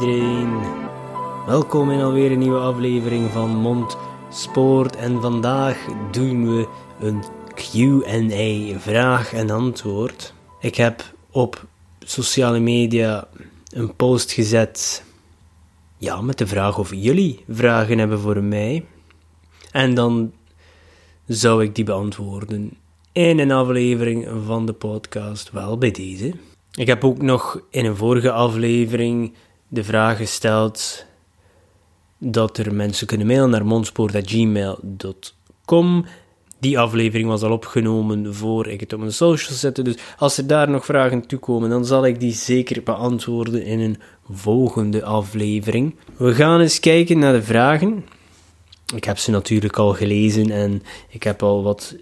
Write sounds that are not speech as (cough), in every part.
Iedereen, welkom in alweer een nieuwe aflevering van Mond Spoort en vandaag doen we een Q&A, vraag en antwoord. Ik heb op sociale media een post gezet ja, met de vraag of jullie vragen hebben voor mij. En dan zou ik die beantwoorden in een aflevering van de podcast, wel bij deze. Ik heb ook nog in een vorige aflevering de vraag gesteld dat er mensen kunnen mailen naar mondspoort.gmail.com. Die aflevering was al opgenomen voor ik het op mijn socials zette. Dus als er daar nog vragen toekomen, dan zal ik die zeker beantwoorden in een volgende aflevering. We gaan eens kijken naar de vragen. Ik heb ze natuurlijk al gelezen en ik heb al wat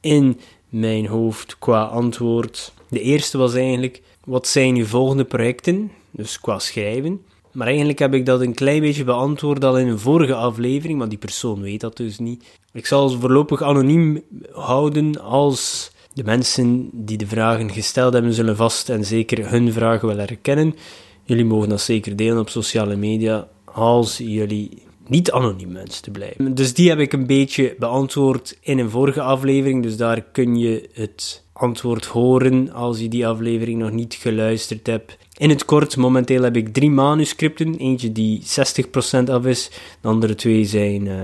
in mijn hoofd qua antwoord. De eerste was eigenlijk: wat zijn uw volgende projecten? Dus qua schrijven. Maar eigenlijk heb ik dat een klein beetje beantwoord al in een vorige aflevering, maar die persoon weet dat dus niet. Ik zal ze voorlopig anoniem houden als de mensen die de vragen gesteld hebben zullen vast en zeker hun vragen wel herkennen. Jullie mogen dat zeker delen op sociale media als jullie niet anoniem wensen te blijven. Dus die heb ik een beetje beantwoord in een vorige aflevering, dus daar kun je het antwoord horen als je die aflevering nog niet geluisterd hebt. In het kort, momenteel heb ik drie manuscripten. Eentje die 60% af is, de andere twee zijn uh,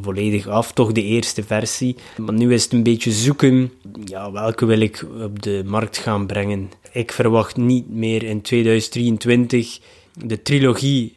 volledig af, toch de eerste versie. Maar nu is het een beetje zoeken, ja, welke wil ik op de markt gaan brengen. Ik verwacht niet meer in 2023. De trilogie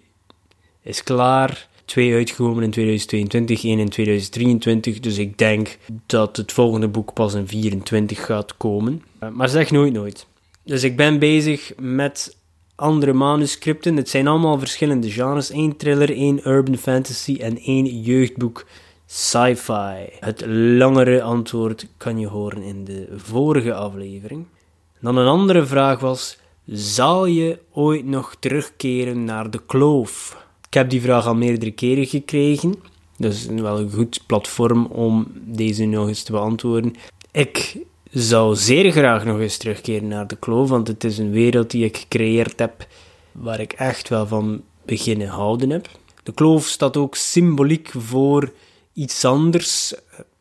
is klaar. Twee uitgekomen in 2022, één in 2023. Dus ik denk dat het volgende boek pas in 2024 gaat komen. Uh, maar zeg nooit nooit. Dus ik ben bezig met andere manuscripten. Het zijn allemaal verschillende genres. één thriller, één urban fantasy en één jeugdboek sci-fi. Het langere antwoord kan je horen in de vorige aflevering. Dan een andere vraag was: zal je ooit nog terugkeren naar de kloof? Ik heb die vraag al meerdere keren gekregen. Dus wel een goed platform om deze nog eens te beantwoorden. Ik zou zeer graag nog eens terugkeren naar de kloof, want het is een wereld die ik gecreëerd heb waar ik echt wel van beginnen houden heb. De kloof staat ook symboliek voor iets anders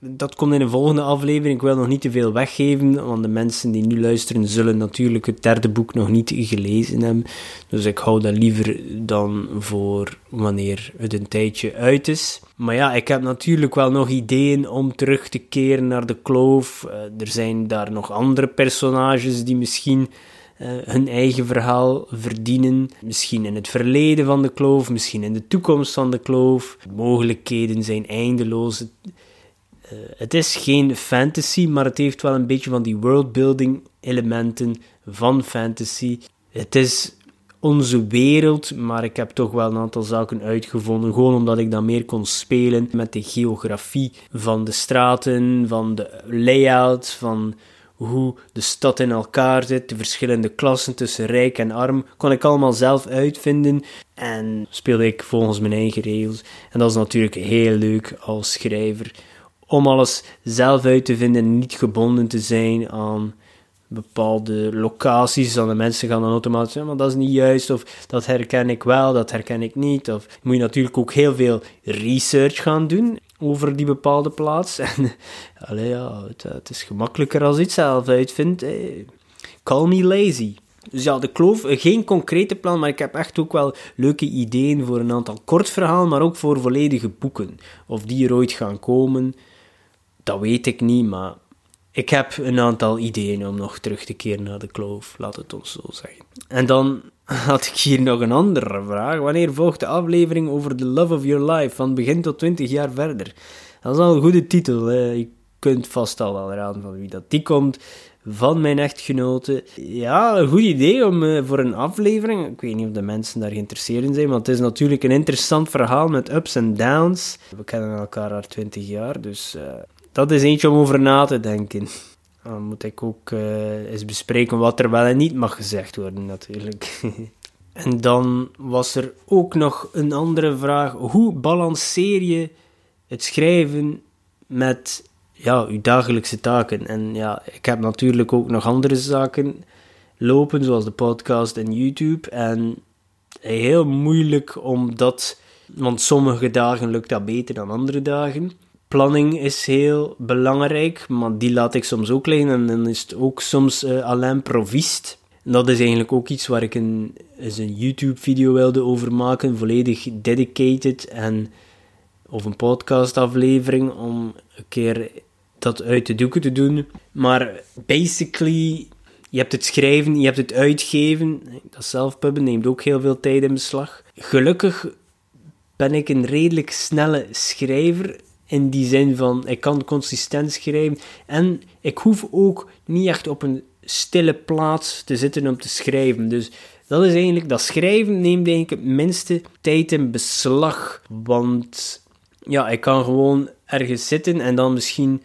dat komt in een volgende aflevering. Ik wil nog niet te veel weggeven, want de mensen die nu luisteren zullen natuurlijk het derde boek nog niet gelezen hebben. Dus ik hou dat liever dan voor wanneer het een tijdje uit is. Maar ja, ik heb natuurlijk wel nog ideeën om terug te keren naar de kloof. Eh, er zijn daar nog andere personages die misschien uh, hun eigen verhaal verdienen. Misschien in het verleden van de kloof, misschien in de toekomst van de kloof. De mogelijkheden zijn eindeloos. Uh, het is geen fantasy, maar het heeft wel een beetje van die worldbuilding elementen van fantasy. Het is onze wereld, maar ik heb toch wel een aantal zaken uitgevonden. Gewoon omdat ik dan meer kon spelen met de geografie van de straten, van de layout, van hoe de stad in elkaar zit, de verschillende klassen tussen rijk en arm, kon ik allemaal zelf uitvinden en speelde ik volgens mijn eigen regels. En dat is natuurlijk heel leuk als schrijver om alles zelf uit te vinden en niet gebonden te zijn aan bepaalde locaties. Dan de mensen gaan dan automatisch zeggen, maar dat is niet juist, of dat herken ik wel, dat herken ik niet. Of moet je natuurlijk ook heel veel research gaan doen over die bepaalde plaats. (laughs) En ja, het, is gemakkelijker als je het zelf uitvindt. Call me lazy. Dus ja, de kloof, eh, geen concrete plan, maar ik heb echt ook wel leuke ideeën voor een aantal kortverhalen, maar ook voor volledige boeken. Of die er ooit gaan komen. Dat weet ik niet, maar ik heb een aantal ideeën om nog terug te keren naar de kloof, laat het ons zo zeggen. En dan had ik hier nog een andere vraag. Wanneer volgt de aflevering over The Love of Your Life, van begin tot 20 jaar verder? Dat is al een goede titel. Je kunt vast al wel raden van wie dat die komt. Van mijn echtgenote. Ja, een goed idee om uh, voor een aflevering. Ik weet niet of de mensen daar geïnteresseerd in zijn, want het is natuurlijk een interessant verhaal met ups en downs. We kennen elkaar al 20 jaar, dus uh, dat is eentje om over na te denken. Dan moet ik ook uh, eens bespreken wat er wel en niet mag gezegd worden, natuurlijk. (laughs) en dan was er ook nog een andere vraag. Hoe balanceer je het schrijven met ja, uw dagelijkse taken? En ja, ik heb natuurlijk ook nog andere zaken lopen, zoals de podcast en YouTube. En heel moeilijk om dat, want sommige dagen lukt dat beter dan andere dagen planning is heel belangrijk, maar die laat ik soms ook liggen en dan is het ook soms uh, alleen provist. dat is eigenlijk ook iets waar ik een, een YouTube-video wilde over maken, volledig dedicated en of een podcastaflevering om een keer dat uit de doeken te doen. Maar basically, je hebt het schrijven, je hebt het uitgeven. Dat zelfpubben neemt ook heel veel tijd in beslag. Gelukkig ben ik een redelijk snelle schrijver in die zin van, ik kan consistent schrijven. En ik hoef ook niet echt op een stille plaats te zitten om te schrijven. Dus dat is eigenlijk, dat schrijven neemt eigenlijk het minste tijd in beslag. Want ja, ik kan gewoon ergens zitten en dan misschien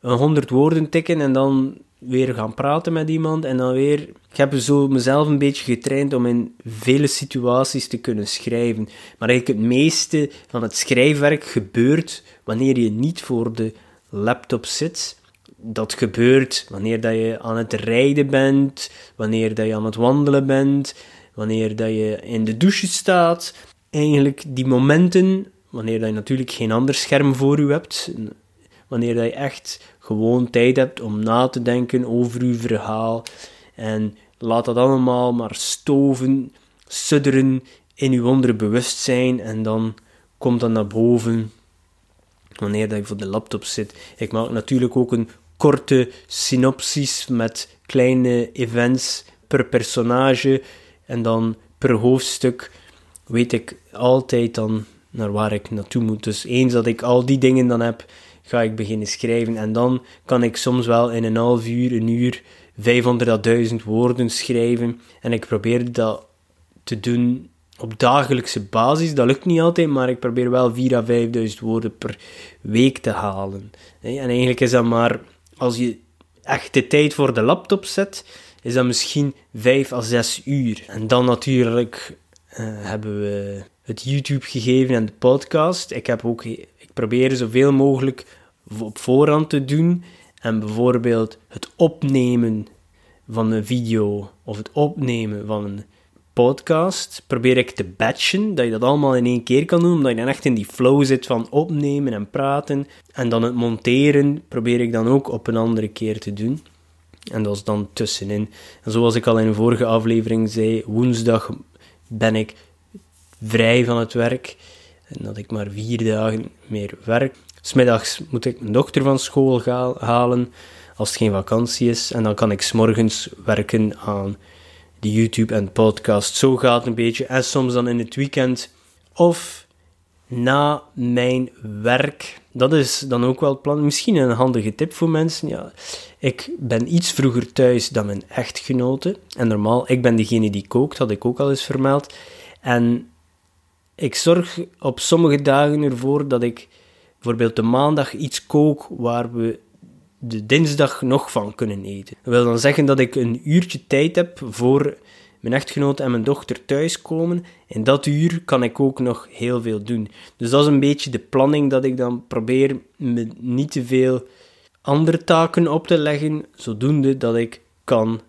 een honderd woorden tikken en dan weer gaan praten met iemand en dan weer... Ik heb mezelf een beetje getraind om in vele situaties te kunnen schrijven. Maar eigenlijk het meeste van het schrijfwerk gebeurt wanneer je niet voor de laptop zit. Dat gebeurt wanneer dat je aan het rijden bent, wanneer dat je aan het wandelen bent, wanneer dat je in de douche staat. Eigenlijk die momenten, wanneer dat je natuurlijk geen ander scherm voor je hebt, wanneer dat je echt gewoon tijd hebt om na te denken over je verhaal. En laat dat allemaal maar stoven, sudderen in je onderbewustzijn en dan komt dat naar boven wanneer dat je voor de laptop zit. Ik maak natuurlijk ook een korte synopsis met kleine events per personage en dan per hoofdstuk weet ik altijd dan naar waar ik naartoe moet. Dus eens dat ik al die dingen dan heb, ga ik beginnen schrijven. En dan kan ik soms wel in een half uur, een uur, 500.000 woorden schrijven. En ik probeer dat te doen op dagelijkse basis. Dat lukt niet altijd, maar ik probeer wel 4.000 à 5.000 woorden per week te halen. En eigenlijk is dat maar, als je echt de tijd voor de laptop zet, is dat misschien 5 à 6 uur. En dan natuurlijk uh, hebben we het YouTube gegeven en de podcast. Ik heb ook proberen zoveel mogelijk op voorhand te doen. En bijvoorbeeld het opnemen van een video of het opnemen van een podcast probeer ik te batchen, dat je dat allemaal in één keer kan doen, omdat je dan echt in die flow zit van opnemen en praten. En dan het monteren probeer ik dan ook op een andere keer te doen. En dat is dan tussenin. En zoals ik al in een vorige aflevering zei, woensdag ben ik vrij van het werk. En dat ik maar vier dagen meer werk. Smiddags moet ik mijn dochter van school halen, als het geen vakantie is. En dan kan ik s'morgens werken aan de YouTube en podcast. Zo gaat het een beetje. En soms dan in het weekend. Of na mijn werk. Dat is dan ook wel het plan. Misschien een handige tip voor mensen. Ja, ik ben iets vroeger thuis dan mijn echtgenote. En normaal, ik ben degene die kookt, had ik ook al eens vermeld. En ik zorg op sommige dagen ervoor dat ik bijvoorbeeld de maandag iets kook waar we de dinsdag nog van kunnen eten. Dat wil dan zeggen dat ik een uurtje tijd heb voor mijn echtgenoot en mijn dochter thuiskomen. In dat uur kan ik ook nog heel veel doen. Dus dat is een beetje de planning dat ik dan probeer me niet te veel andere taken op te leggen, zodoende dat ik kan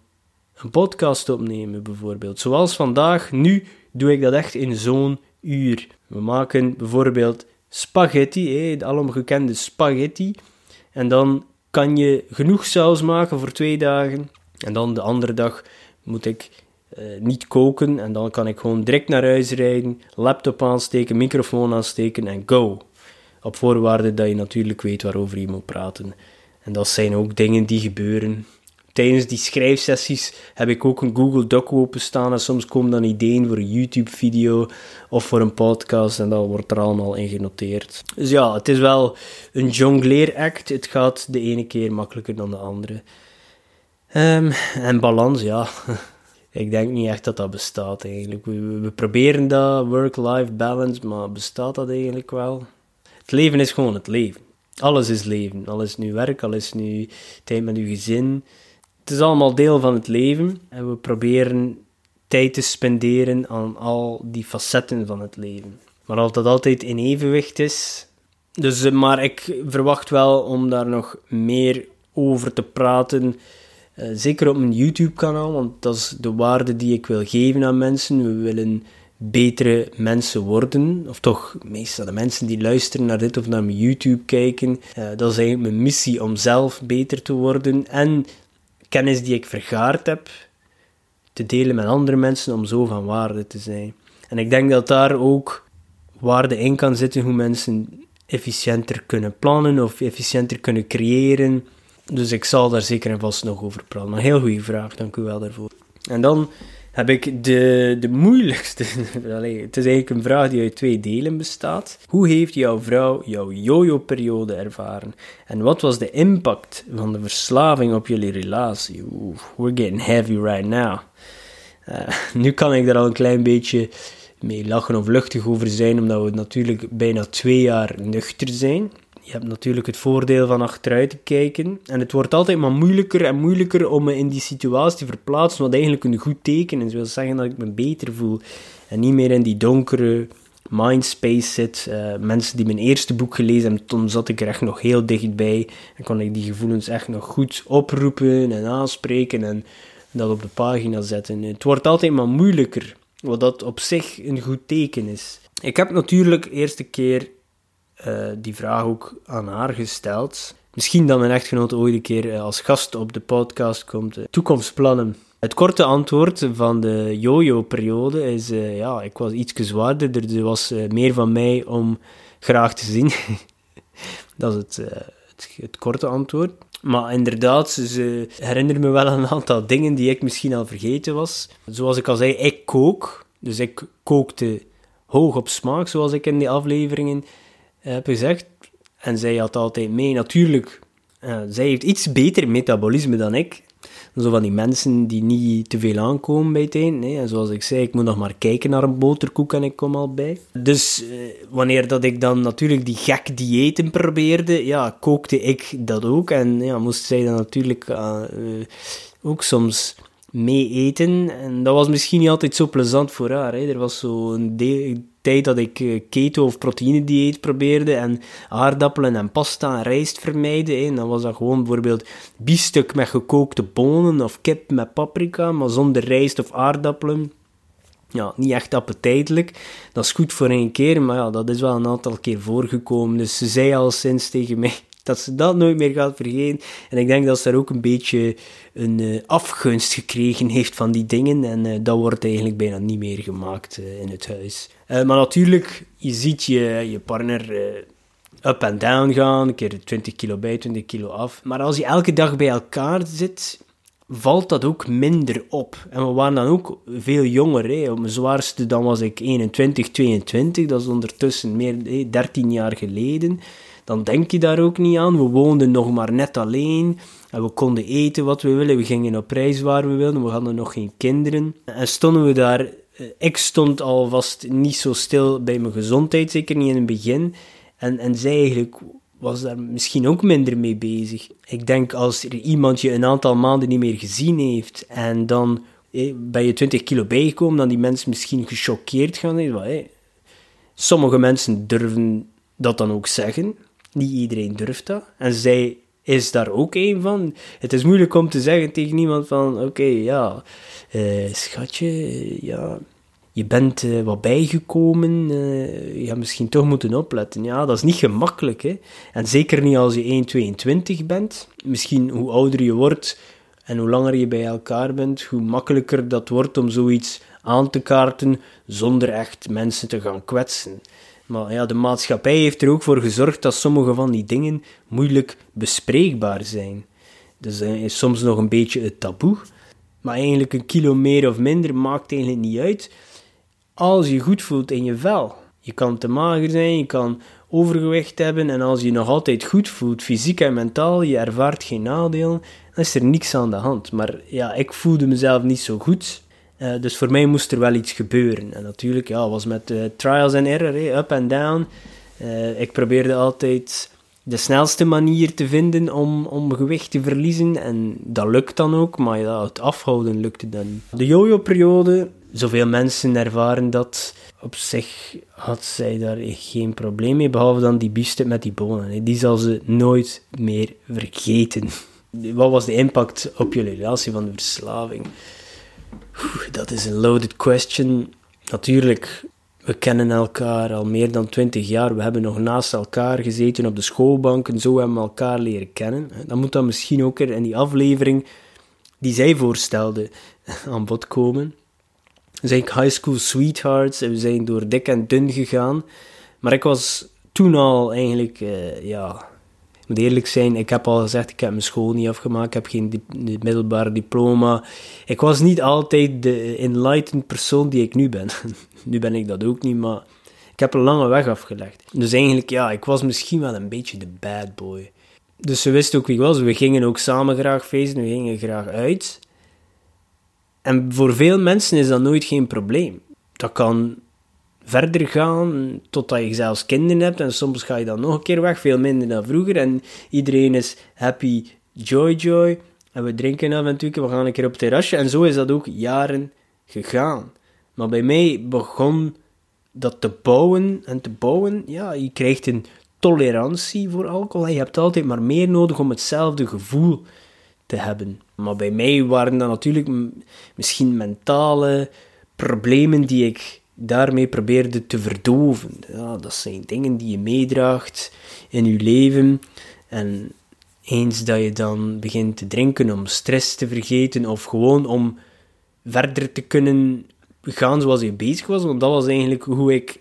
een podcast opnemen bijvoorbeeld. Zoals vandaag, nu doe ik dat echt in zo'n uur. We maken bijvoorbeeld spaghetti, de alomgekende spaghetti. En dan kan je genoeg saus maken voor twee dagen. En dan de andere dag moet ik uh, niet koken. En dan kan ik gewoon direct naar huis rijden, laptop aansteken, microfoon aansteken en go. Op voorwaarde dat je natuurlijk weet waarover je moet praten. En dat zijn ook dingen die gebeuren tijdens die schrijfsessies heb ik ook een Google Doc openstaan en soms komen dan ideeën voor een YouTube-video of voor een podcast en dat wordt er allemaal in genoteerd. Dus ja, het is wel een jongleeract. Het gaat de ene keer makkelijker dan de andere. Um, en balans, ja. (laughs) ik denk niet echt dat dat bestaat eigenlijk. We, proberen dat, work-life balance, maar bestaat dat eigenlijk wel? Het leven is gewoon het leven. Alles is leven. Alles is nu werk, alles is nu tijd met uw gezin. Het is allemaal deel van het leven en we proberen tijd te spenderen aan al die facetten van het leven. Maar of dat altijd in evenwicht is. Dus, eh, maar ik verwacht wel om daar nog meer over te praten. Uh, zeker op mijn YouTube-kanaal, want dat is de waarde die ik wil geven aan mensen. We willen betere mensen worden. Of toch, meestal de mensen die luisteren naar dit of naar mijn YouTube kijken. Uh, dat is eigenlijk mijn missie om zelf beter te worden. En kennis die ik vergaard heb, te delen met andere mensen om zo van waarde te zijn. En ik denk dat daar ook waarde in kan zitten, hoe mensen efficiënter kunnen plannen of efficiënter kunnen creëren. Dus ik zal daar zeker en vast nog over praten. Maar heel goede vraag, dank u wel daarvoor. En dan heb ik de, de moeilijkste. (laughs) het is eigenlijk een vraag die uit twee delen bestaat. Hoe heeft jouw vrouw jouw jojo-periode ervaren? En wat was de impact van de verslaving op jullie relatie? Oeh, we're getting heavy right now. Uh, (laughs) nu kan ik daar al een klein beetje mee lachen of luchtig over zijn, omdat we natuurlijk bijna twee jaar nuchter zijn je hebt natuurlijk het voordeel van achteruit te kijken. En het wordt altijd maar moeilijker en moeilijker om me in die situatie te verplaatsen, wat eigenlijk een goed teken is. Wil zeggen dat ik me beter voel en niet meer in die donkere mindspace zit. Uh, mensen die mijn eerste boek gelezen hebben, toen zat ik er echt nog heel dichtbij en kon ik die gevoelens echt nog goed oproepen en aanspreken en dat op de pagina zetten. Het wordt altijd maar moeilijker, wat dat op zich een goed teken is. Ik heb natuurlijk de eerste keer uh, die vraag ook aan haar gesteld. Misschien dat mijn echtgenoot ooit een keer uh, als gast op de podcast komt. Uh, toekomstplannen. Het korte antwoord van de jojo-periode is: ja, ik was iets zwaarder, er was meer van mij om graag te zien. (laughs) dat is het, het, korte antwoord. Maar inderdaad, ze herinneren me wel een aantal dingen die ik misschien al vergeten was. Zoals ik al zei, ik kook. Dus ik kookte hoog op smaak, zoals ik in die afleveringen heb gezegd. En zij had altijd mee. Natuurlijk, uh, zij heeft iets beter metabolisme dan ik. Zo van die mensen die niet te veel aankomen bij het. En zoals ik zei, ik moet nog maar kijken naar een boterkoek en ik kom al bij. Dus uh, wanneer dat ik dan natuurlijk die gek diëten probeerde, ja, kookte ik dat ook. En ja, moest zij dan natuurlijk uh, ook soms mee eten. En dat was misschien niet altijd zo plezant voor haar. Hè. Er was zo een tijd dat ik eh, keto- of proteïnedieet probeerde en aardappelen en pasta en rijst vermijden. Dan was dat gewoon bijvoorbeeld biefstuk met gekookte bonen of kip met paprika, maar zonder rijst of aardappelen. Ja, niet echt appetijtelijk. Dat is goed voor één keer, maar ja, dat is wel een aantal keer voorgekomen. Dus ze zei al sinds tegen mij dat ze dat nooit meer gaat vergeten. En ik denk dat ze daar ook een beetje een uh, afgunst gekregen heeft van die dingen. En uh, dat wordt eigenlijk bijna niet meer gemaakt uh, in het huis. maar natuurlijk, je ziet je, je partner up en down gaan. Een keer 20 kilo bij, 20 kilo af. Maar als je elke dag bij elkaar zit, valt dat ook minder op. En we waren dan ook veel jonger. Hè. Op mijn zwaarste dan was ik 21, 22. Dat is ondertussen meer 13 jaar geleden dan denk je daar ook niet aan. We woonden nog maar net alleen en we konden eten wat we willen. We gingen op reis waar we wilden. We hadden nog geen kinderen. En stonden we daar. Eh, ik stond alvast niet zo stil bij mijn gezondheid, zeker niet in het begin. En, en zij eigenlijk was daar misschien ook minder mee bezig. Ik denk als er iemand je een aantal maanden niet meer gezien heeft en dan eh, ben je 20 kilo bijgekomen, dan die mensen misschien gechoqueerd gaan. Eh, sommige mensen durven dat dan ook zeggen. Niet iedereen durft dat. En zij is daar ook een van. Het is moeilijk om te zeggen tegen iemand van... Oké, ja, uh, schatje, ja... Je bent uh, wat bijgekomen, uh, je gaat misschien toch moeten opletten. Ja, dat is niet gemakkelijk, hè. En zeker niet als je 1,22 bent. Misschien hoe ouder je wordt en hoe langer je bij elkaar bent, hoe makkelijker dat wordt om zoiets aan te kaarten zonder echt mensen te gaan kwetsen. Maar ja, de maatschappij heeft er ook voor gezorgd dat sommige van die dingen moeilijk bespreekbaar zijn. Dus dat is soms nog een beetje het taboe. Maar eigenlijk een kilo meer of minder maakt eigenlijk niet uit. Als je goed voelt in je vel. Je kan te mager zijn, je kan overgewicht hebben. En als je nog altijd goed voelt, fysiek en mentaal, je ervaart geen nadelen, dan is er niks aan de hand. Maar ja, ik voelde mezelf niet zo goed. Uh, dus voor mij moest er wel iets gebeuren. En natuurlijk, ja, was met uh, trials en error, up en down. Uh, ik probeerde altijd de snelste manier te vinden om, om gewicht te verliezen. En dat lukt dan ook, maar het afhouden lukte dan niet. De jojo-periode, zoveel mensen ervaren dat. Op zich had zij daar geen probleem mee, behalve dan die biefstuk met die bonen. Die zal ze nooit meer vergeten. (laughs) Wat was de impact op jullie relatie van de verslaving? Dat is een loaded question. Natuurlijk, we kennen elkaar al meer dan twintig jaar. We hebben nog naast elkaar gezeten op de schoolbanken. Zo hebben we elkaar leren kennen. Dan moet dat misschien ook in die aflevering die zij voorstelde (laughs) aan bod komen. We zijn high school sweethearts en we zijn door dik en dun gegaan. Maar ik was toen al eigenlijk, uh, ja, ik moet eerlijk zijn, ik heb al gezegd, ik heb mijn school niet afgemaakt, ik heb geen di middelbare diploma. Ik was niet altijd de enlightened persoon die ik nu ben. (laughs) nu ben ik dat ook niet, maar ik heb een lange weg afgelegd. Dus eigenlijk, ja, ik was misschien wel een beetje de bad boy. Dus ze wist ook wie ik was. We gingen ook samen graag feesten, we gingen graag uit. En voor veel mensen is dat nooit geen probleem. Dat kan verder gaan totdat je zelfs kinderen hebt. En soms ga je dan nog een keer weg, veel minder dan vroeger. En iedereen is happy, joy, joy. En we drinken af en toe, we gaan een keer op het terrasje. En zo is dat ook jaren gegaan. Maar bij mij begon dat te bouwen en te bouwen, ja, je krijgt een tolerantie voor alcohol. Je hebt altijd maar meer nodig om hetzelfde gevoel te hebben. Maar bij mij waren dat natuurlijk misschien mentale problemen die ik daarmee probeerde te verdoven. Ja, dat zijn dingen die je meedraagt in je leven. En eens dat je dan begint te drinken om stress te vergeten of gewoon om verder te kunnen gaan zoals je bezig was, want dat was eigenlijk hoe ik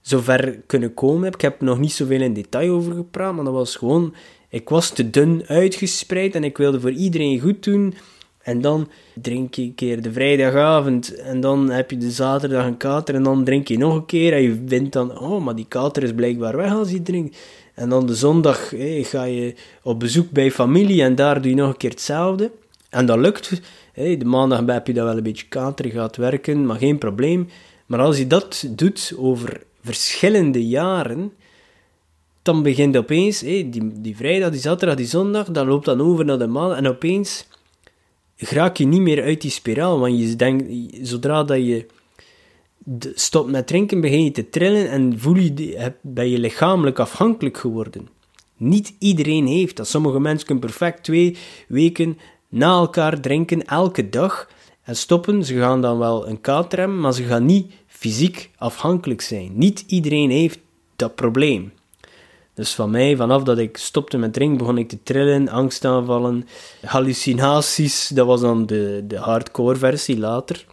zo ver kunnen komen heb. Ik heb nog niet zoveel in detail over gepraat, maar dat was gewoon... Ik was te dun uitgespreid en ik wilde voor iedereen goed doen. En dan drink je een keer de vrijdagavond en dan heb je de zaterdag een kater en dan drink je nog een keer en je vindt dan, oh, maar die kater is blijkbaar weg als je drinkt. En dan de zondag ga je op bezoek bij familie en daar doe je nog een keer hetzelfde. En dat lukt. De maandag heb je dat wel een beetje kater, gaat werken, maar geen probleem. Maar als je dat doet over verschillende jaren, dan begint opeens, die, die vrijdag, die zaterdag, die zondag, dat loopt dan over naar de maand en opeens raak je niet meer uit die spiraal. Want je denkt, zodra dat je stopt met drinken, begin je te trillen en voel je, ben je lichamelijk afhankelijk geworden. Niet iedereen heeft dat. Sommige mensen kunnen perfect twee weken na elkaar drinken, elke dag, en stoppen. Ze gaan dan wel een kater hebben, maar ze gaan niet fysiek afhankelijk zijn. Niet iedereen heeft dat probleem. Dus van mij, vanaf dat ik stopte met drinken, begon ik te trillen, angstaanvallen, hallucinaties. Dat was dan de, de hardcore versie later.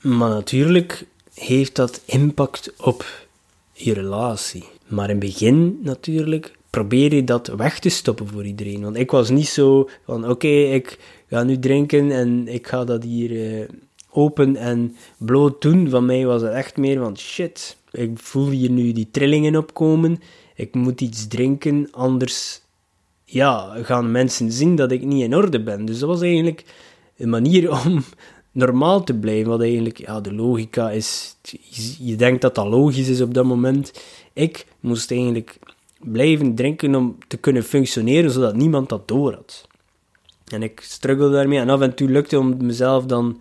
Maar natuurlijk heeft dat impact op je relatie. Maar in het begin natuurlijk probeer je dat weg te stoppen voor iedereen. Want ik was niet zo van oké, ik ga nu drinken en ik ga dat hier uh, open en bloot doen. Van mij was het echt meer van shit, ik voel hier nu die trillingen opkomen ik moet iets drinken, anders ja, gaan mensen zien dat ik niet in orde ben. Dus dat was eigenlijk een manier (laughs) om normaal te blijven, wat eigenlijk, ja, de logica is, je denkt dat dat logisch is op dat moment. Ik moest eigenlijk blijven drinken om te kunnen functioneren, zodat niemand dat door had. En ik struggelde daarmee en af en toe lukte om mezelf dan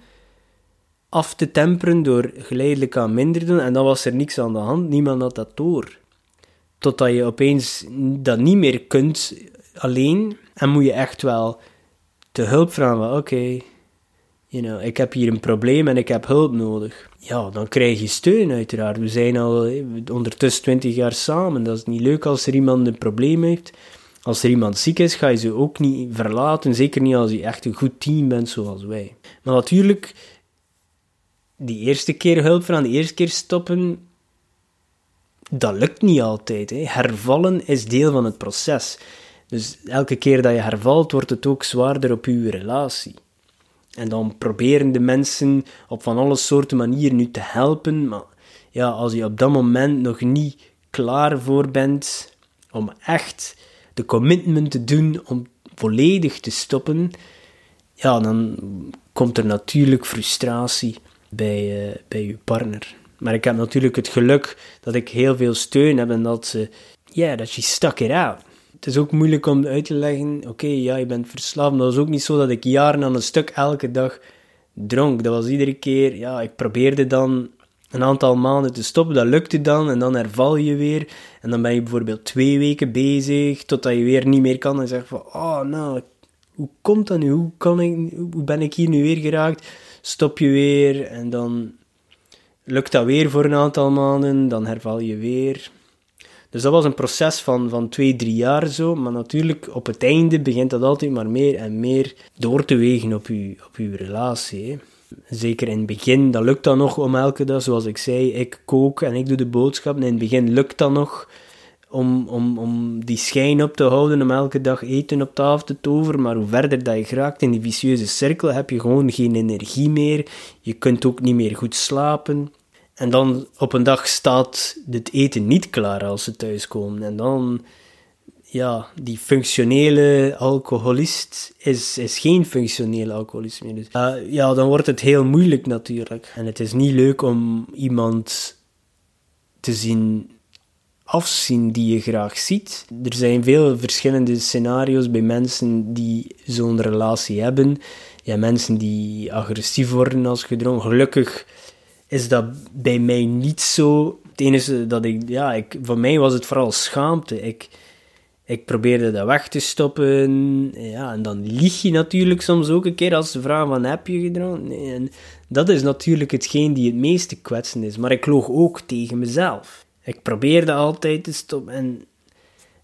af te temperen door geleidelijk aan minder te doen en dan was er niks aan de hand, niemand had dat door. Totdat je opeens dat niet meer kunt alleen. En moet je echt wel te hulp vragen. Oké, you know, ik heb hier een probleem en ik heb hulp nodig. Ja, dan krijg je steun uiteraard. We zijn al eh, ondertussen 20 jaar samen. Dat is niet leuk als er iemand een probleem heeft. Als er iemand ziek is, ga je ze ook niet verlaten. Zeker niet als je echt een goed team bent zoals wij. Maar natuurlijk, die eerste keer hulp vragen, de eerste keer stoppen, dat lukt niet altijd. Hè. Hervallen is deel van het proces. Dus elke keer dat je hervalt, wordt het ook zwaarder op je relatie. En dan proberen de mensen op van alle soorten manieren nu te helpen, maar ja, als je op dat moment nog niet klaar voor bent om echt de commitment te doen om volledig te stoppen, ja, dan komt er natuurlijk frustratie bij, uh, bij je partner. Maar ik heb natuurlijk het geluk dat ik heel veel steun heb en dat ze, ja, yeah, dat je stuck it out. Het is ook moeilijk om uit te leggen, oké, ja, je bent verslaafd, maar dat was ook niet zo dat ik jaren aan een stuk elke dag dronk. Dat was iedere keer, ja, ik probeerde dan een aantal maanden te stoppen, dat lukte dan en dan herval je weer. En dan ben je bijvoorbeeld twee weken bezig, totdat je weer niet meer kan en zegt van, oh nou, hoe komt dat nu? Hoe, kan ik, hoe ben ik hier nu weer geraakt? Stop je weer en dan lukt dat weer voor een aantal maanden, dan herval je weer. Dus dat was een proces van, van twee, drie jaar zo. Maar natuurlijk, op het einde begint dat altijd maar meer en meer door te wegen op je, op uw relatie. Zeker in het begin, dat lukt dan nog om elke dag, zoals ik zei, ik kook en ik doe de boodschappen. In het begin lukt dat nog om, om, om die schijn op te houden, om elke dag eten op tafel te toveren. Maar hoe verder dat je geraakt in die vicieuze cirkel, heb je gewoon geen energie meer. Je kunt ook niet meer goed slapen. En dan op een dag staat het eten niet klaar als ze thuiskomen. En dan, ja, die functionele alcoholist is, is geen functionele alcoholist meer. Dus, ja, dan wordt het heel moeilijk natuurlijk. En het is niet leuk om iemand te zien afzien die je graag ziet. Er zijn veel verschillende scenario's bij mensen die zo'n relatie hebben. Ja, mensen die agressief worden als gedrongen. Gelukkig is dat bij mij niet zo. Het enige dat ik, ja, ik, voor mij was het vooral schaamte. Ik, ik probeerde dat weg te stoppen. Ja, en dan lieg je natuurlijk soms ook een keer als ze vragen van heb je gedronken? Nee, en dat is natuurlijk hetgeen die het meeste kwetsen is. Maar ik loog ook tegen mezelf. Ik probeerde altijd te stoppen en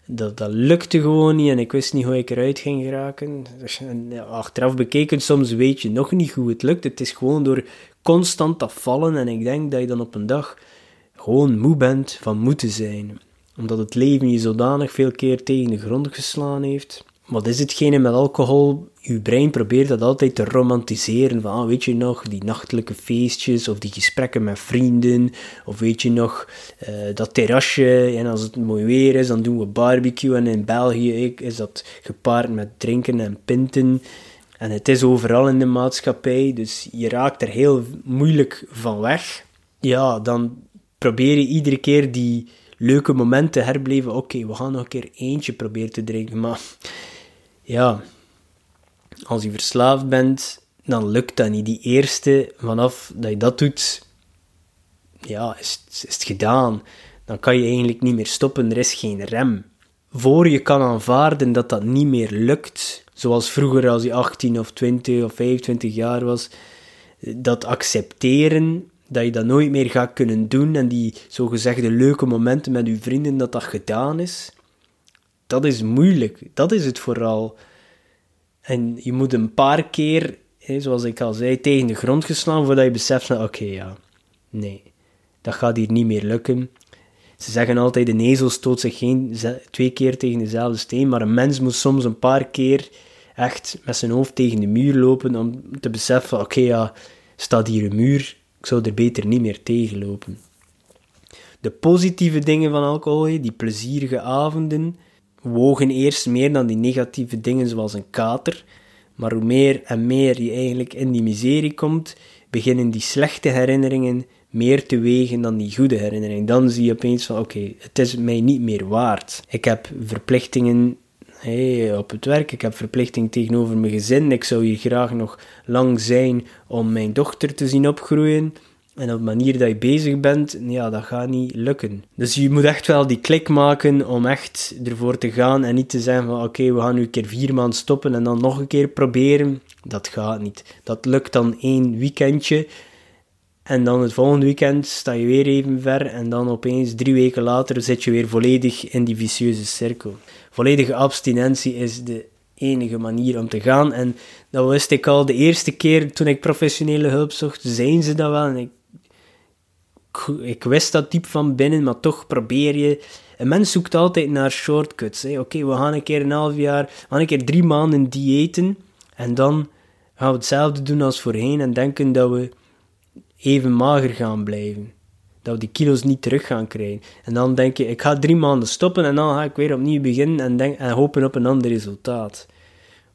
dat, dat lukte gewoon niet en ik wist niet hoe ik eruit ging geraken. (laughs) En, achteraf bekeken, soms weet je nog niet hoe het lukt. Het is gewoon door constant afvallen en ik denk dat je dan op een dag gewoon moe bent van moeten zijn. Omdat het leven je zodanig veel keer tegen de grond geslaan heeft. Wat is hetgene met alcohol? Je brein probeert dat altijd te romantiseren. Van, ah, weet je nog, die nachtelijke feestjes of die gesprekken met vrienden. Of weet je nog, uh, dat terrasje. En als het mooi weer is, dan doen we barbecue. En in België is dat gepaard met drinken en pinten. En het is overal in de maatschappij, dus je raakt er heel moeilijk van weg. Ja, dan probeer je iedere keer die leuke momenten herbeleven. Oké, we gaan nog een keer eentje proberen te drinken. Maar ja, als je verslaafd bent, dan lukt dat niet. Die eerste, vanaf dat je dat doet, ja, is, is het gedaan. Dan kan je eigenlijk niet meer stoppen, er is geen rem. Voor je kan aanvaarden dat dat niet meer lukt, zoals vroeger als je 18 of 20 of 25 jaar was, dat accepteren dat je dat nooit meer gaat kunnen doen en die zogezegde leuke momenten met je vrienden, dat dat gedaan is, dat is moeilijk. Dat is het vooral. En je moet een paar keer, zoals ik al zei, tegen de grond geslaan voordat je beseft van oké, ja, nee, dat gaat hier niet meer lukken. Ze zeggen altijd, de ezel stoot zich geen twee keer tegen dezelfde steen, maar een mens moet soms een paar keer echt met zijn hoofd tegen de muur lopen om te beseffen, oké ja, staat hier een muur, ik zou er beter niet meer tegen lopen. De positieve dingen van alcohol, die plezierige avonden, wogen eerst meer dan die negatieve dingen zoals een kater. Maar hoe meer en meer je eigenlijk in die miserie komt, beginnen die slechte herinneringen meer te wegen dan die goede herinneringen. Dan zie je opeens van oké, het is mij niet meer waard. Ik heb verplichtingen hey, op het werk, ik heb verplichting tegenover mijn gezin, ik zou hier graag nog lang zijn om mijn dochter te zien opgroeien. En op de manier dat je bezig bent, ja, dat gaat niet lukken. Dus je moet echt wel die klik maken om echt ervoor te gaan en niet te zeggen van oké, we gaan nu een keer vier maanden stoppen en dan nog een keer proberen. Dat gaat niet. Dat lukt dan één weekendje. En dan het volgende weekend sta je weer even ver en dan opeens drie weken later zit je weer volledig in die vicieuze cirkel. Volledige abstinentie is de enige manier om te gaan. En dat wist ik al de eerste keer toen ik professionele hulp zocht, zijn ze dat wel. En ik, ik wist dat diep van binnen, maar toch probeer je een mens zoekt altijd naar shortcuts. Oké, we gaan een keer een half jaar, we gaan een keer drie maanden diëten en dan gaan we hetzelfde doen als voorheen en denken dat we even mager gaan blijven. Dat we die kilo's niet terug gaan krijgen. En dan denk je, ik ga drie maanden stoppen en dan ga ik weer opnieuw beginnen en, denk, en hopen op een ander resultaat.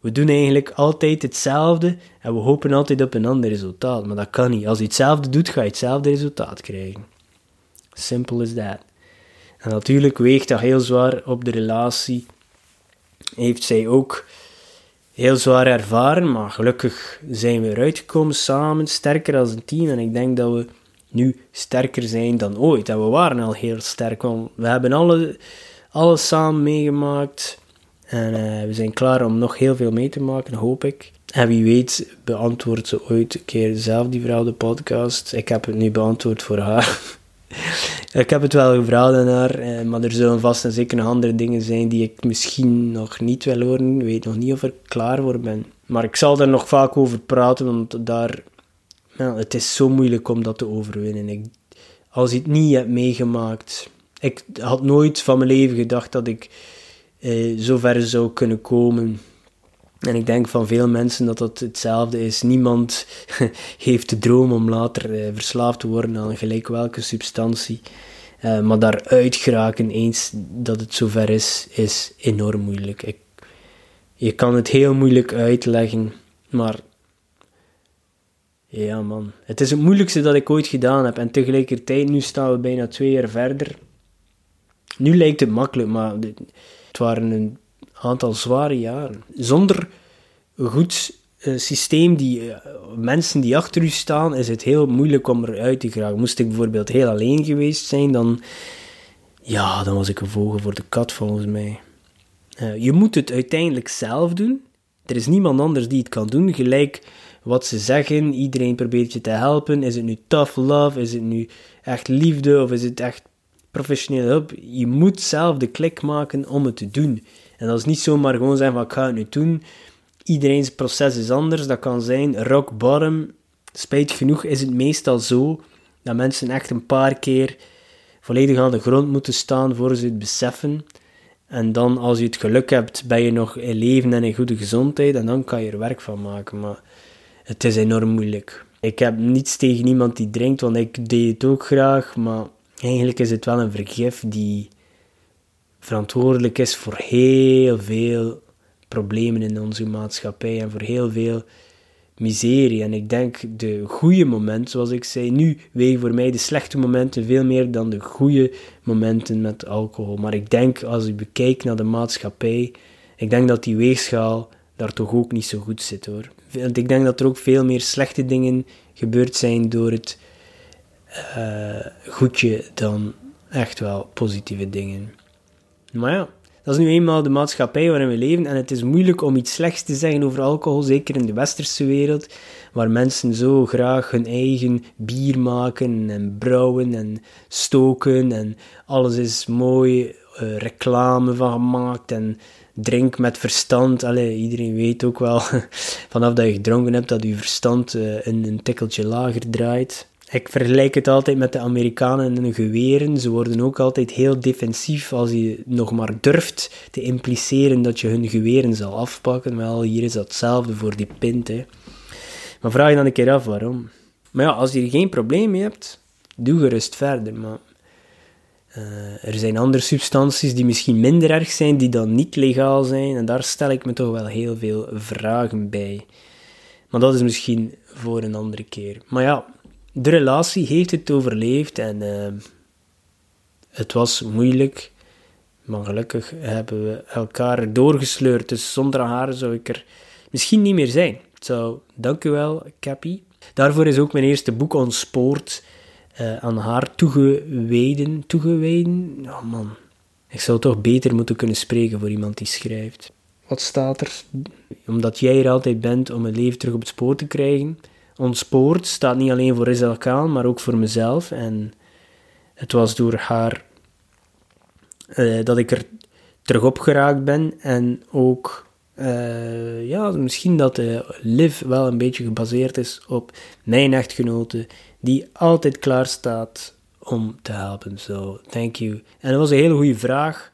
We doen eigenlijk altijd hetzelfde en we hopen altijd op een ander resultaat. Maar dat kan niet. Als je hetzelfde doet, ga je hetzelfde resultaat krijgen. Simple as that. En natuurlijk weegt dat heel zwaar op de relatie. Heeft zij ook heel zwaar ervaren, maar gelukkig zijn we eruit gekomen samen, sterker als een team. En ik denk dat we nu sterker zijn dan ooit. En we waren al heel sterk, want we hebben alle, alles samen meegemaakt. En uh, we zijn klaar om nog heel veel mee te maken, hoop ik. En wie weet beantwoordt ze ooit een keer zelf die vrouw de podcast. Ik heb het nu beantwoord voor haar. (laughs) ik heb het wel gevraagd aan haar, eh, maar er zullen vast en zeker nog andere dingen zijn die ik misschien nog niet wil horen. Ik weet nog niet of ik klaar voor ben. Maar ik zal daar nog vaak over praten, want daar, nou, het is zo moeilijk om dat te overwinnen. Ik, als je het niet hebt meegemaakt... Ik had nooit van mijn leven gedacht dat ik eh, zo ver zou kunnen komen. En ik denk van veel mensen dat dat hetzelfde is. Niemand (laughs) heeft de droom om later eh, verslaafd te worden aan gelijk welke substantie. Uh, maar daaruit geraken eens dat het zover is, is enorm moeilijk. Ik, je kan het heel moeilijk uitleggen, maar ja man, het is het moeilijkste dat ik ooit gedaan heb. En tegelijkertijd, nu staan we bijna twee jaar verder. Nu lijkt het makkelijk, maar het waren een aantal zware jaren. Zonder een goed uh, systeem, die, uh, mensen die achter u staan, is het heel moeilijk om eruit te geraken. Moest ik bijvoorbeeld heel alleen geweest zijn, dan, ja, dan was ik een vogel voor de kat volgens mij. Uh, je moet het uiteindelijk zelf doen. Er is niemand anders die het kan doen. Gelijk wat ze zeggen, iedereen probeert je te helpen. Is het nu tough love? Is het nu echt liefde? Of is het echt professionele hulp? Je moet zelf de klik maken om het te doen. En dat is niet zomaar gewoon zeggen van ik ga het nu doen. Iedereen's proces is anders. Dat kan zijn rock bottom. Spijt genoeg is het meestal zo dat mensen echt een paar keer volledig aan de grond moeten staan voor ze het beseffen. En dan, als je het geluk hebt, ben je nog in leven en in goede gezondheid. En dan kan je er werk van maken. Maar het is enorm moeilijk. Ik heb niets tegen iemand die drinkt, want ik deed het ook graag. Maar eigenlijk is het wel een vergif die verantwoordelijk is voor heel veel problemen in onze maatschappij en voor heel veel miserie. En ik denk de goede momenten, zoals ik zei, nu wegen voor mij de slechte momenten veel meer dan de goede momenten met alcohol. Maar ik denk, als ik bekijk naar de maatschappij, ik denk dat die weegschaal daar toch ook niet zo goed zit hoor. Want ik denk dat er ook veel meer slechte dingen gebeurd zijn door het uh, goedje dan echt wel positieve dingen. Maar ja, dat is nu eenmaal de maatschappij waarin we leven en het is moeilijk om iets slechts te zeggen over alcohol, zeker in de westerse wereld, waar mensen zo graag hun eigen bier maken en brouwen en stoken en alles is mooi uh, reclame van gemaakt en drink met verstand. Allee, iedereen weet ook wel (laughs) vanaf dat je gedronken hebt dat je verstand uh, een, een tikkeltje lager draait. Ik vergelijk het altijd met de Amerikanen en hun geweren. Ze worden ook altijd heel defensief als je nog maar durft te impliceren dat je hun geweren zal afpakken. Wel, hier is dat hetzelfde voor die pint. Maar vraag je dan een keer af waarom. Maar ja, als je geen probleem mee hebt, doe gerust verder. Maar uh, er zijn andere substanties die misschien minder erg zijn, die dan niet legaal zijn. En daar stel ik me toch wel heel veel vragen bij. Maar dat is misschien voor een andere keer. Maar ja, de relatie heeft het overleefd en uh, het was moeilijk. Maar gelukkig hebben we elkaar doorgesleurd. Dus zonder haar zou ik er misschien niet meer zijn. Zo, u wel, Cappy. Daarvoor is ook mijn eerste boek On Sport uh, aan haar toegewijden. Toegewijden? Oh man, ik zou toch beter moeten kunnen spreken voor iemand die schrijft. Wat staat er? Omdat jij er altijd bent om het leven terug op het spoor te krijgen ontspoord staat niet alleen voor Rizal Khan, maar ook voor mezelf. En het was door haar uh, dat ik er terug op geraakt ben. En ook, uh, ja, misschien dat de Liv wel een beetje gebaseerd is op mijn echtgenote, die altijd klaar staat om te helpen. So, thank you. En dat was een hele goede vraag.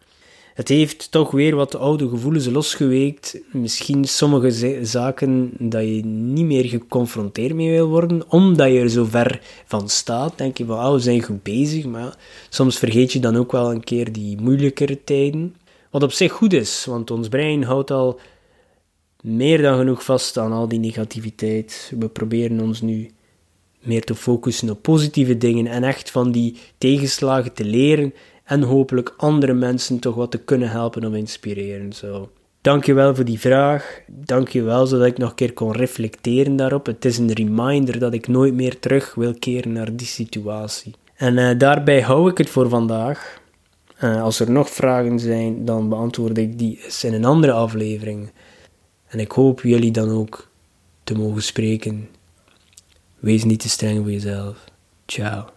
Het heeft toch weer wat oude gevoelens losgeweekt. Misschien sommige zaken dat je niet meer geconfronteerd mee wil worden, omdat je er zo ver van staat. Denk je van, oh, we zijn goed bezig, maar soms vergeet je dan ook wel een keer die moeilijkere tijden. Wat op zich goed is, want ons brein houdt al meer dan genoeg vast aan al die negativiteit. We proberen ons nu meer te focussen op positieve dingen en echt van die tegenslagen te leren en hopelijk andere mensen toch wat te kunnen helpen of inspireren. Zo. Dankjewel voor die vraag. Dankjewel zodat ik nog een keer kon reflecteren daarop. Het is een reminder dat ik nooit meer terug wil keren naar die situatie. En uh, daarbij hou ik het voor vandaag. Uh, als er nog vragen zijn, dan beantwoord ik die eens in een andere aflevering. En ik hoop jullie dan ook te mogen spreken. Wees niet te streng voor jezelf. Ciao.